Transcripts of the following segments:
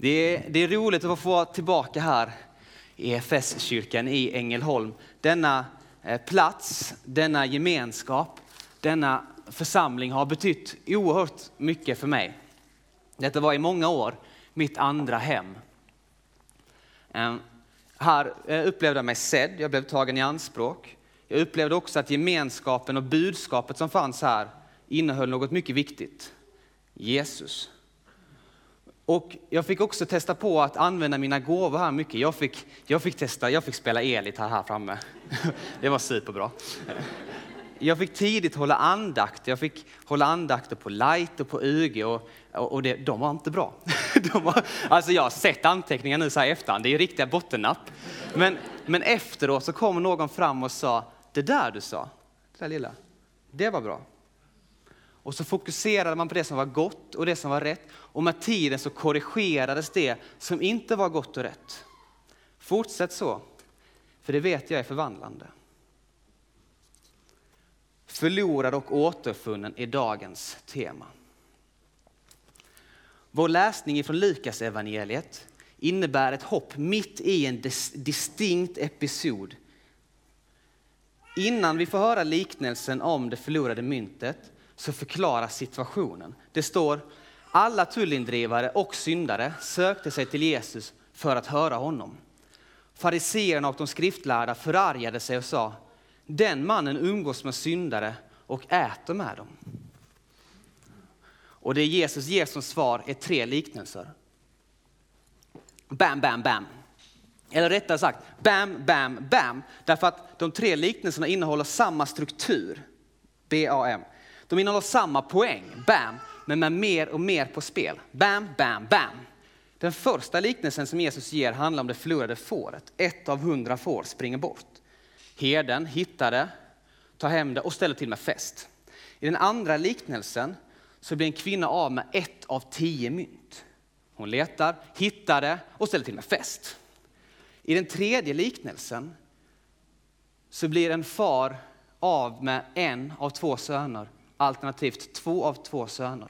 Det är, det är roligt att få vara tillbaka här i EFS-kyrkan i Ängelholm. Denna eh, plats, denna gemenskap, denna församling har betytt oerhört mycket för mig. Detta var i många år mitt andra hem. Ehm, här eh, upplevde jag mig sedd, jag blev tagen i anspråk. Jag upplevde också att gemenskapen och budskapet som fanns här innehöll något mycket viktigt. Jesus. Och jag fick också testa på att använda mina gåvor här mycket. Jag fick, jag fick testa, jag fick spela elgitarr här framme. Det var superbra. Jag fick tidigt hålla andakt. Jag fick hålla andakter på light och på UG och, och det, de var inte bra. De var, alltså jag har sett anteckningar nu så här efterhand, det är riktiga bottennapp. Men, men efteråt så kom någon fram och sa, det där du sa, det där lilla, det var bra. Och så fokuserade man på det som var gott och det som var rätt. Och med tiden så korrigerades det som inte var gott och rätt. Fortsätt så, för det vet jag är förvandlande. Förlorad och återfunnen är dagens tema. Vår läsning från Lukas evangeliet innebär ett hopp mitt i en distinkt episod. Innan vi får höra liknelsen om det förlorade myntet så förklaras situationen. Det står alla tullindrivare och syndare sökte sig till Jesus för att höra honom. Fariseerna och de skriftlärda förargade sig och sa, den mannen umgås med syndare och äter med dem. Och det Jesus ger som svar är tre liknelser. Bam, bam, bam. Eller rättare sagt, bam, bam, bam. Därför att de tre liknelserna innehåller samma struktur. B-A-M. De innehåller samma poäng, bam, men med mer och mer på spel. Bam, bam, bam. Den första liknelsen som Jesus ger handlar om det förlorade fåret. Ett av hundra får springer bort. Herden hittar det, tar hem det och ställer till med fest. I den andra liknelsen så blir en kvinna av med ett av tio mynt. Hon letar, hittar det och ställer till med fest. I den tredje liknelsen så blir en far av med en av två söner alternativt två av två söner.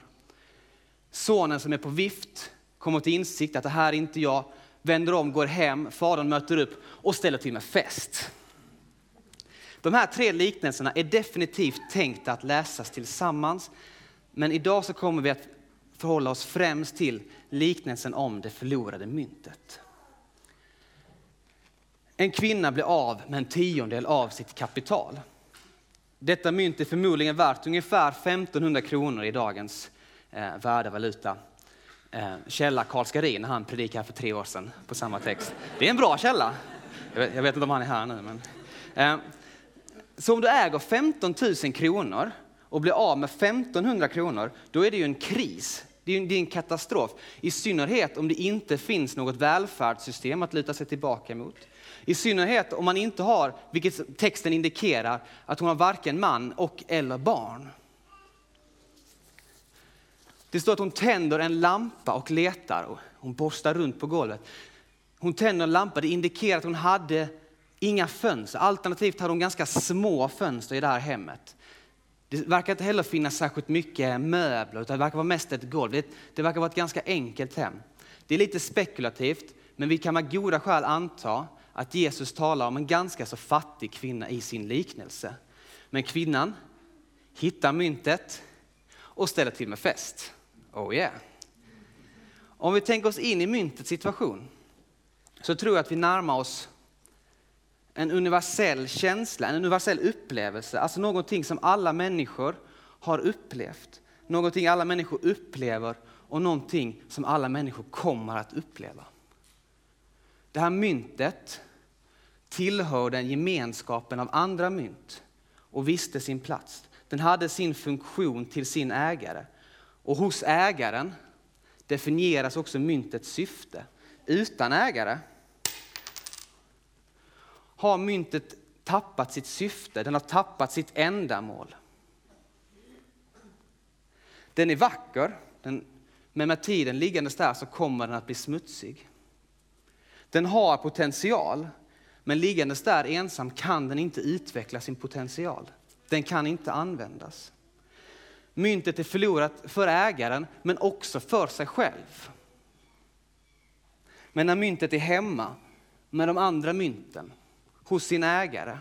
Sonen som är på vift kommer till insikt att det här är inte jag, vänder om, går hem, fadern möter upp och ställer till med fest. De här tre liknelserna är definitivt tänkta att läsas tillsammans, men idag så kommer vi att förhålla oss främst till liknelsen om det förlorade myntet. En kvinna blir av med en tiondel av sitt kapital. Detta mynt är förmodligen värt ungefär 1500 kronor i dagens eh, värdevaluta. Eh, källa Karl Skarin, han predikade för tre år sedan på samma text. Det är en bra källa. Jag vet, jag vet inte om han är här nu. Men, eh, så om du äger 15 000 kronor och blir av med 1500 kronor, då är det ju en kris. Det är, en katastrof. I synnerhet om det inte finns något välfärdssystem att luta sig tillbaka mot. I synnerhet om man inte har, vilket texten indikerar, att hon har varken man och eller barn. Det står att hon tänder en lampa och letar. Och hon borstar runt på golvet. Hon tänder en lampa, det indikerar att hon hade inga fönster. Alternativt hade hon ganska små fönster i det här hemmet. Det verkar inte heller finnas särskilt mycket möbler, utan det verkar vara mest ett golv. Det, det verkar vara ett ganska enkelt hem. Det är lite spekulativt, men vi kan med goda skäl anta att Jesus talar om en ganska så fattig kvinna i sin liknelse. Men kvinnan hittar myntet och ställer till med fest. Oh yeah. Om vi tänker oss in i myntets situation så tror jag att vi närmar oss en universell känsla, en universell upplevelse, alltså någonting som alla människor har upplevt. Någonting alla människor upplever och någonting som alla människor kommer att uppleva. Det här myntet tillhörde en gemenskapen av andra mynt och visste sin plats. Den hade sin funktion till sin ägare. Och hos ägaren definieras också myntets syfte. Utan ägare har myntet tappat sitt syfte, den har tappat sitt ändamål. Den är vacker, den, men med tiden liggandes där så kommer den att bli smutsig. Den har potential, men liggandes där ensam kan den inte utveckla sin potential. Den kan inte användas. Myntet är förlorat för ägaren, men också för sig själv. Men när myntet är hemma med de andra mynten, hos sin ägare,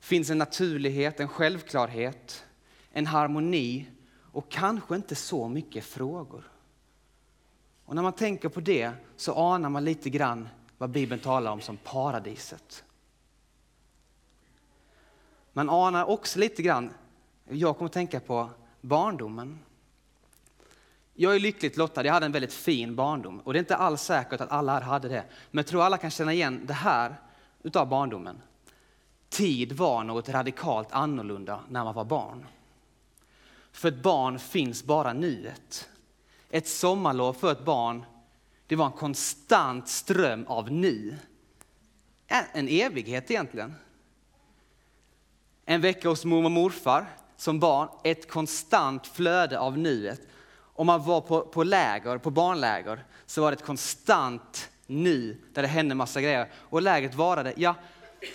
finns en naturlighet, en självklarhet, en harmoni och kanske inte så mycket frågor. Och när man tänker på det så anar man lite grann vad Bibeln talar om som paradiset. Man anar också lite grann, jag kommer att tänka på barndomen. Jag är lyckligt lottad, jag hade en väldigt fin barndom och det är inte alls säkert att alla här hade det. Men jag tror alla kan känna igen det här utav barndomen. Tid var något radikalt annorlunda när man var barn. För ett barn finns bara nuet. Ett sommarlov för ett barn, det var en konstant ström av nu. En evighet egentligen. En vecka hos mormor och morfar som barn, ett konstant flöde av nuet. Om man var på, på läger, på barnläger, så var det ett konstant nu där det hände massa grejer. Och lägret varade, ja,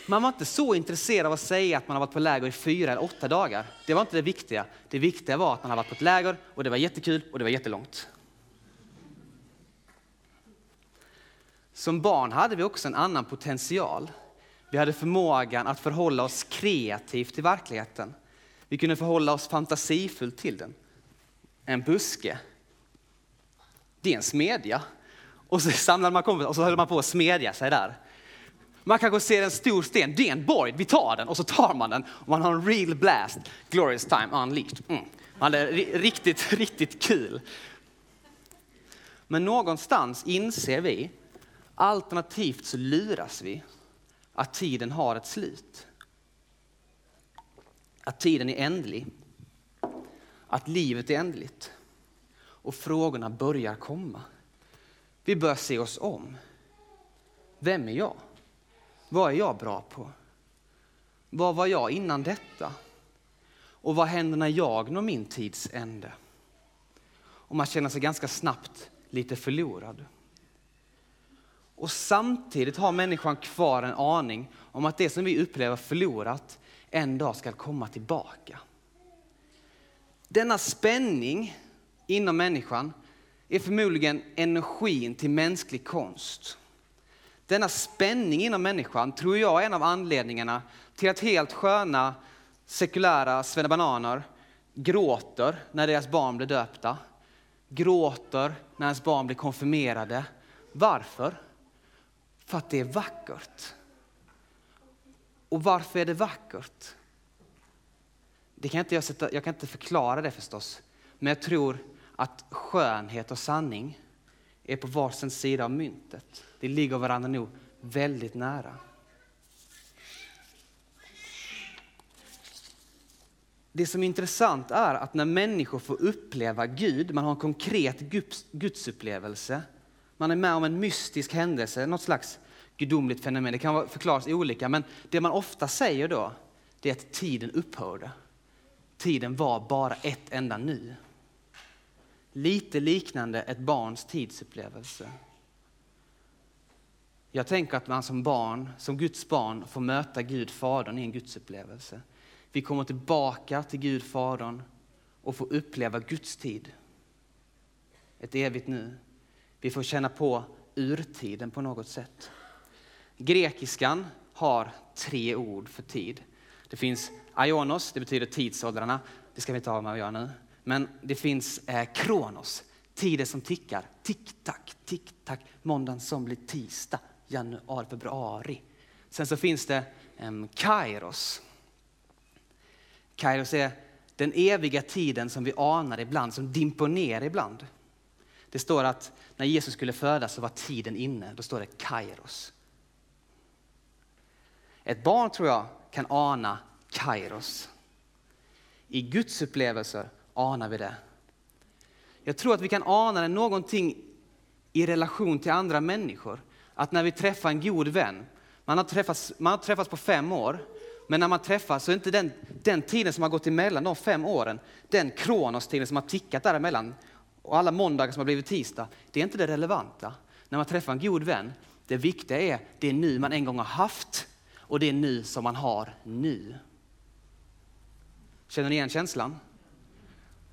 man var inte så intresserad av att säga att man har varit på läger i fyra eller åtta dagar. Det var inte det viktiga. Det viktiga var att man har varit på ett läger och det var jättekul och det var jättelångt. Som barn hade vi också en annan potential. Vi hade förmågan att förhålla oss kreativt till verkligheten. Vi kunde förhålla oss fantasifullt till den. En buske, det är en smedja. Och så samlade man kompisar och så höll man på att smedja sig där. Man kanske ser en stor sten, det är en borg! vi tar den och så tar man den och man har en real blast, glorious time unleashed. Mm. Man är riktigt, riktigt kul. Men någonstans inser vi, alternativt så luras vi, att tiden har ett slut. Att tiden är ändlig. Att livet är ändligt. Och frågorna börjar komma. Vi börjar se oss om. Vem är jag? Vad är jag bra på? Vad var jag innan detta? Och vad händer när jag når min tids ände? Och man känner sig ganska snabbt lite förlorad. Och samtidigt har människan kvar en aning om att det som vi upplever förlorat en dag ska komma tillbaka. Denna spänning inom människan är förmodligen energin till mänsklig konst. Denna spänning inom människan tror jag är en av anledningarna till att helt sköna sekulära svennebananer gråter när deras barn blir döpta. Gråter när ens barn blir konfirmerade. Varför? För att det är vackert. Och varför är det vackert? Det kan inte jag, sätta, jag kan inte förklara det förstås. Men jag tror att skönhet och sanning är på varsin sida av myntet. Det ligger varandra nog väldigt nära. Det som är intressant är att när människor får uppleva Gud, man har en konkret gudsupplevelse, man är med om en mystisk händelse, något slags gudomligt fenomen. Det kan förklaras olika, men det man ofta säger då, det är att tiden upphörde. Tiden var bara ett enda nu. Lite liknande ett barns tidsupplevelse. Jag tänker att man som barn, som Guds barn, får möta Gud Fadern i en gudsupplevelse. Vi kommer tillbaka till Gud Fadern och får uppleva Guds tid. Ett evigt nu. Vi får känna på urtiden på något sätt. Grekiskan har tre ord för tid. Det finns aionos, det betyder tidsåldrarna. Det ska vi inte ha med att göra nu. Men det finns eh, kronos, tiden som tickar. Tick-tack, tick-tack. Måndagen som blir tisdag, januari, februari. Sen så finns det eh, kairos. Kairos är den eviga tiden som vi anar ibland, som dimper ner ibland. Det står att när Jesus skulle födas så var tiden inne. Då står det kairos. Ett barn tror jag kan ana kairos. I Guds upplevelser anar vi det. Jag tror att vi kan ana det någonting i relation till andra människor. Att när vi träffar en god vän, man har träffats, man har träffats på fem år, men när man träffas så är inte den, den tiden som har gått emellan de fem åren, den kronostiden som har tickat däremellan och alla måndagar som har blivit tisdag, det är inte det relevanta. När man träffar en god vän, det viktiga är det nu man en gång har haft och det är nu som man har nu. Känner ni igen känslan?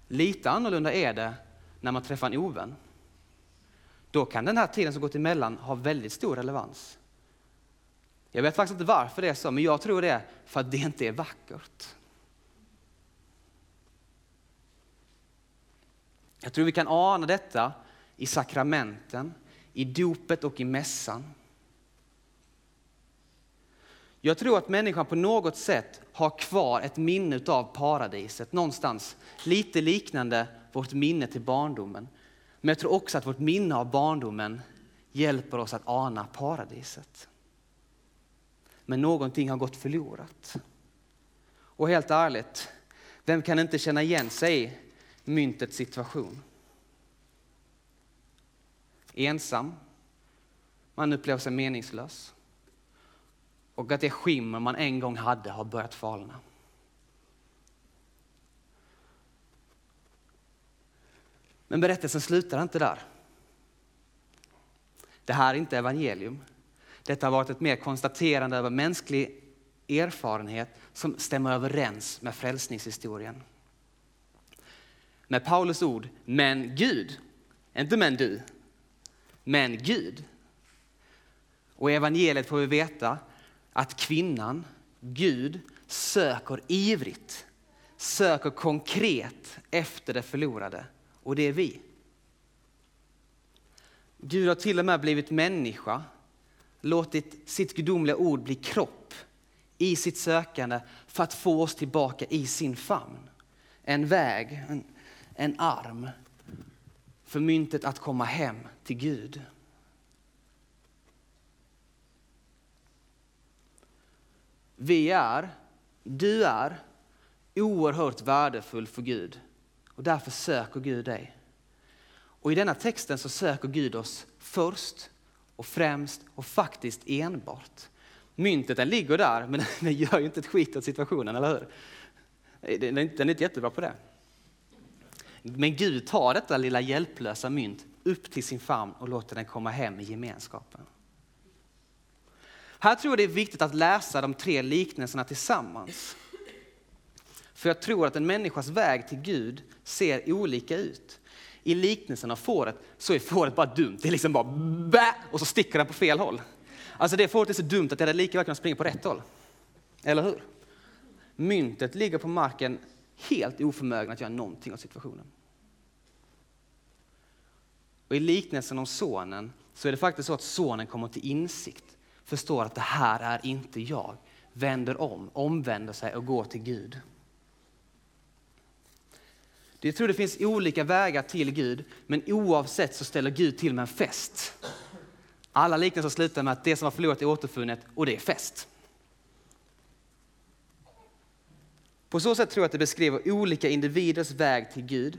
Lite annorlunda är det när man träffar en ovän. då kan den här tiden som gått emellan ha väldigt stor relevans. Jag vet faktiskt inte varför det är så, men jag tror det är för att det inte är vackert. Jag tror vi kan ana detta i sakramenten, i dopet och i mässan. Jag tror att människan på något sätt har kvar ett minne av paradiset någonstans, lite liknande vårt minne till barndomen. Men jag tror också att vårt minne av barndomen hjälper oss att ana paradiset. Men någonting har gått förlorat. Och helt ärligt, vem kan inte känna igen sig i myntets situation? Ensam, man upplever sig meningslös och att det skimmer man en gång hade har börjat falna. Men berättelsen slutar inte där. Det här är inte evangelium. Detta har varit ett mer konstaterande över mänsklig erfarenhet som stämmer överens med frälsningshistorien. Med Paulus ord, men Gud, inte men du, men Gud. Och i evangeliet får vi veta att kvinnan, Gud, söker ivrigt, söker konkret efter det förlorade. Och det är vi. Gud har till och med blivit människa, låtit sitt gudomliga ord bli kropp i sitt sökande för att få oss tillbaka i sin famn. En väg, en, en arm för myntet att komma hem till Gud. Vi är, du är, oerhört värdefull för Gud och därför söker Gud dig. Och i denna texten så söker Gud oss först och främst och faktiskt enbart. Myntet den ligger där men den gör ju inte ett skit åt situationen, eller hur? Den är inte jättebra på det. Men Gud tar detta lilla hjälplösa mynt upp till sin famn och låter den komma hem i gemenskapen. Här tror jag det är viktigt att läsa de tre liknelserna tillsammans. För jag tror att en människas väg till Gud ser olika ut. I liknelsen av fåret så är fåret bara dumt, det är liksom bara bä och så sticker den på fel håll. Alltså det fåret är så dumt att det hade lika väl kunnat springa på rätt håll. Eller hur? Myntet ligger på marken helt oförmögen att göra någonting åt situationen. Och I liknelsen om sonen så är det faktiskt så att sonen kommer till insikt förstår att det här är inte jag, vänder om, omvänder sig och går till Gud. Jag tror det finns olika vägar till Gud, men oavsett så ställer Gud till med en fest. Alla liknelser slutar med att det som var förlorat är återfunnet och det är fest. På så sätt tror jag att det beskriver olika individers väg till Gud,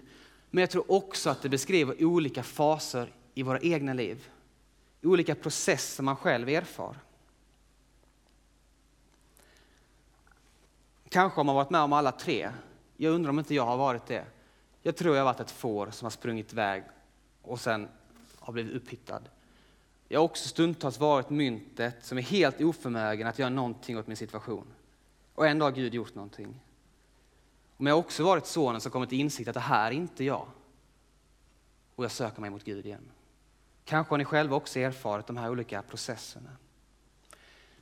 men jag tror också att det beskriver olika faser i våra egna liv olika processer man själv erfar. Kanske har man varit med om alla tre. Jag undrar om inte jag har varit det. Jag tror jag har varit ett får som har sprungit iväg och sen har blivit upphittad. Jag har också stundtals varit myntet som är helt oförmögen att göra någonting åt min situation. Och ändå har Gud gjort någonting. Men jag har också varit sonen som kommit till insikt att det här är inte jag. Och jag söker mig mot Gud igen. Kanske har ni själva också erfarit de här olika processerna.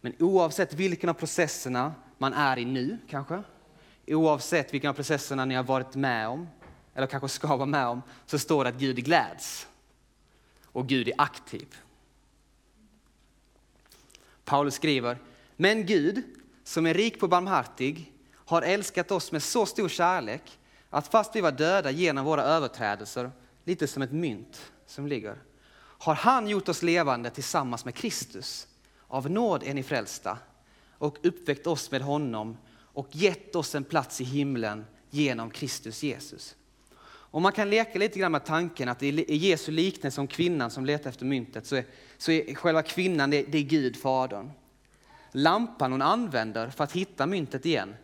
Men oavsett vilken av processerna man är i nu kanske, oavsett vilken av processerna ni har varit med om, eller kanske ska vara med om, så står det att Gud gläds. Och Gud är aktiv. Paulus skriver, men Gud som är rik på barmhärtig har älskat oss med så stor kärlek att fast vi var döda genom våra överträdelser, lite som ett mynt som ligger, har han gjort oss levande tillsammans med Kristus. Av nåd är ni frälsta och uppväckt oss med honom och gett oss en plats i himlen genom Kristus Jesus. Om man kan leka lite grann med tanken att i Jesu liknelse om kvinnan som letar efter myntet så är, så är själva kvinnan det, det är Gud, Fadern. Lampan hon använder för att hitta myntet igen,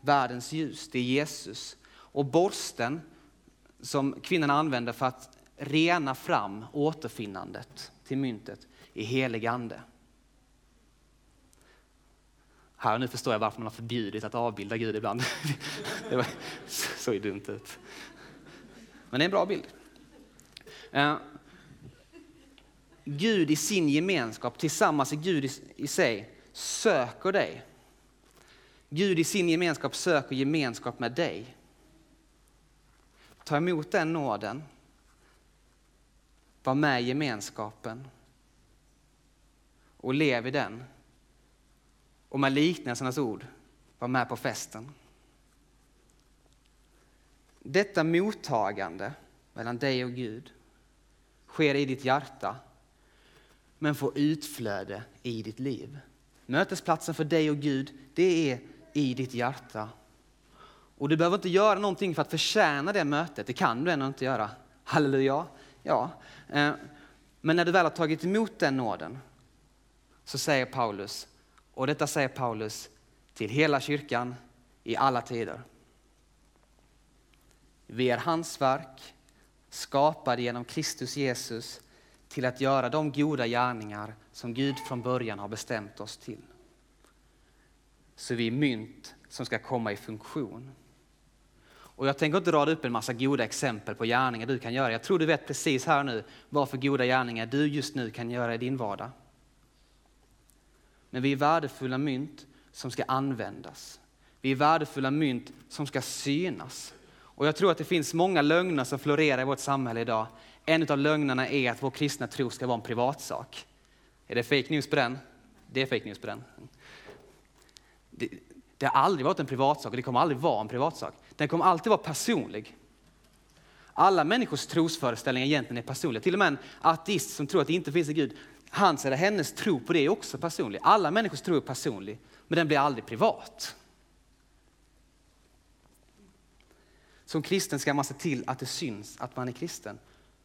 världens ljus, det är Jesus. Och borsten som kvinnan använder för att rena fram återfinnandet till myntet i helig ande. Här nu förstår jag varför man har förbjudit att avbilda Gud ibland. Det var, så är dumt ut. Men det är en bra bild. Eh, Gud i sin gemenskap, tillsammans i Gud i, i sig, söker dig. Gud i sin gemenskap söker gemenskap med dig. Ta emot den nåden. Var med i gemenskapen. Och lev i den. Och med liknelsernas ord, var med på festen. Detta mottagande mellan dig och Gud sker i ditt hjärta men får utflöde i ditt liv. Mötesplatsen för dig och Gud, det är i ditt hjärta. Och du behöver inte göra någonting för att förtjäna det mötet, det kan du ändå inte göra. Halleluja! Ja. Eh, men när du väl har tagit emot den nåden så säger Paulus, och detta säger Paulus till hela kyrkan i alla tider. Vi är hans verk, skapade genom Kristus Jesus till att göra de goda gärningar som Gud från början har bestämt oss till. Så vi är mynt som ska komma i funktion. Och jag tänker inte rada upp en massa goda exempel på gärningar du kan göra. Jag tror du vet precis här nu vad för goda gärningar du just nu kan göra i din vardag. Men vi är värdefulla mynt som ska användas. Vi är värdefulla mynt som ska synas. Och jag tror att det finns många lögner som florerar i vårt samhälle idag. En av lögnerna är att vår kristna tro ska vara en privatsak. Är det fake news på den? Det är fake news på den. Det, det har aldrig varit en privatsak och det kommer aldrig vara en privatsak. Den kommer alltid vara personlig. Alla människors trosföreställningar egentligen är personliga. Till och med en ateist som tror att det inte finns en Gud, hans eller hennes tro på det är också personlig. Alla människors tro är personlig, men den blir aldrig privat. Som kristen ska man se till att det syns att man är kristen.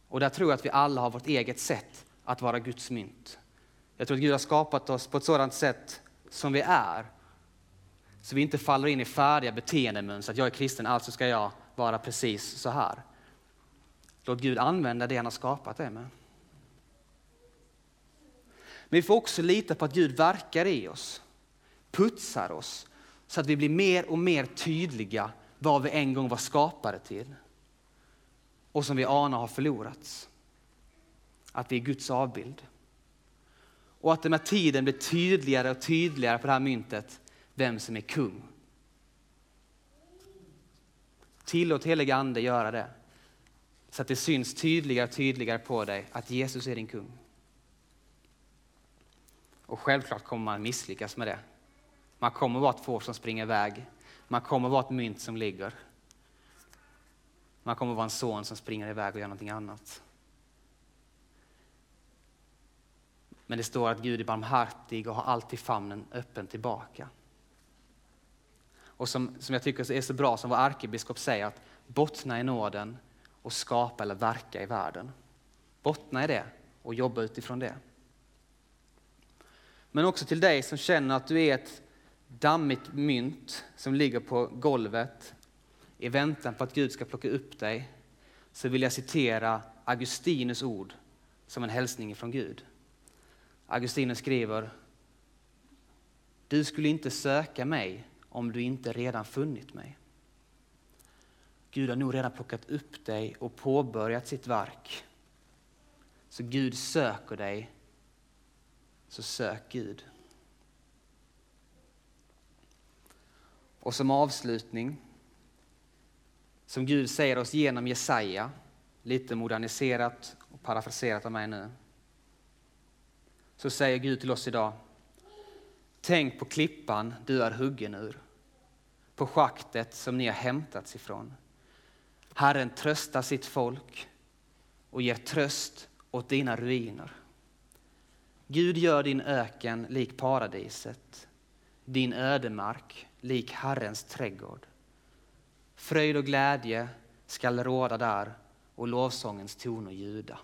Och där tror jag att vi alla har vårt eget sätt att vara Guds mynt. Jag tror att Gud har skapat oss på ett sådant sätt som vi är. Så vi inte faller in i färdiga beteendemönster, att jag är kristen, alltså ska jag vara precis så här. Låt Gud använda det han har skapat det med. Men vi får också lita på att Gud verkar i oss, putsar oss, så att vi blir mer och mer tydliga vad vi en gång var skapade till och som vi anar har förlorats. Att vi är Guds avbild. Och att det med tiden blir tydligare och tydligare på det här myntet vem som är kung. Tillåt helig ande göra det. Så att det syns tydligare och tydligare på dig att Jesus är din kung. Och självklart kommer man misslyckas med det. Man kommer vara ett får som springer iväg. Man kommer vara ett mynt som ligger. Man kommer vara en son som springer iväg och gör någonting annat. Men det står att Gud är barmhärtig och har alltid famnen öppen tillbaka. Och som, som jag tycker är så bra som vår ärkebiskop säger att bottna i nåden och skapa eller verka i världen. Bottna i det och jobba utifrån det. Men också till dig som känner att du är ett dammigt mynt som ligger på golvet i väntan på att Gud ska plocka upp dig så vill jag citera Augustinus ord som en hälsning från Gud. Augustinus skriver Du skulle inte söka mig om du inte redan funnit mig. Gud har nog redan plockat upp dig och påbörjat sitt verk. Så Gud söker dig, så sök Gud. Och som avslutning, som Gud säger oss genom Jesaja, lite moderniserat och parafraserat av mig nu, så säger Gud till oss idag, tänk på klippan du är huggen ur, på schaktet som ni har hämtats ifrån. Herren tröstar sitt folk och ger tröst åt dina ruiner. Gud gör din öken lik paradiset, din ödemark lik Herrens trädgård. Fröjd och glädje skall råda där och lovsångens toner ljuda.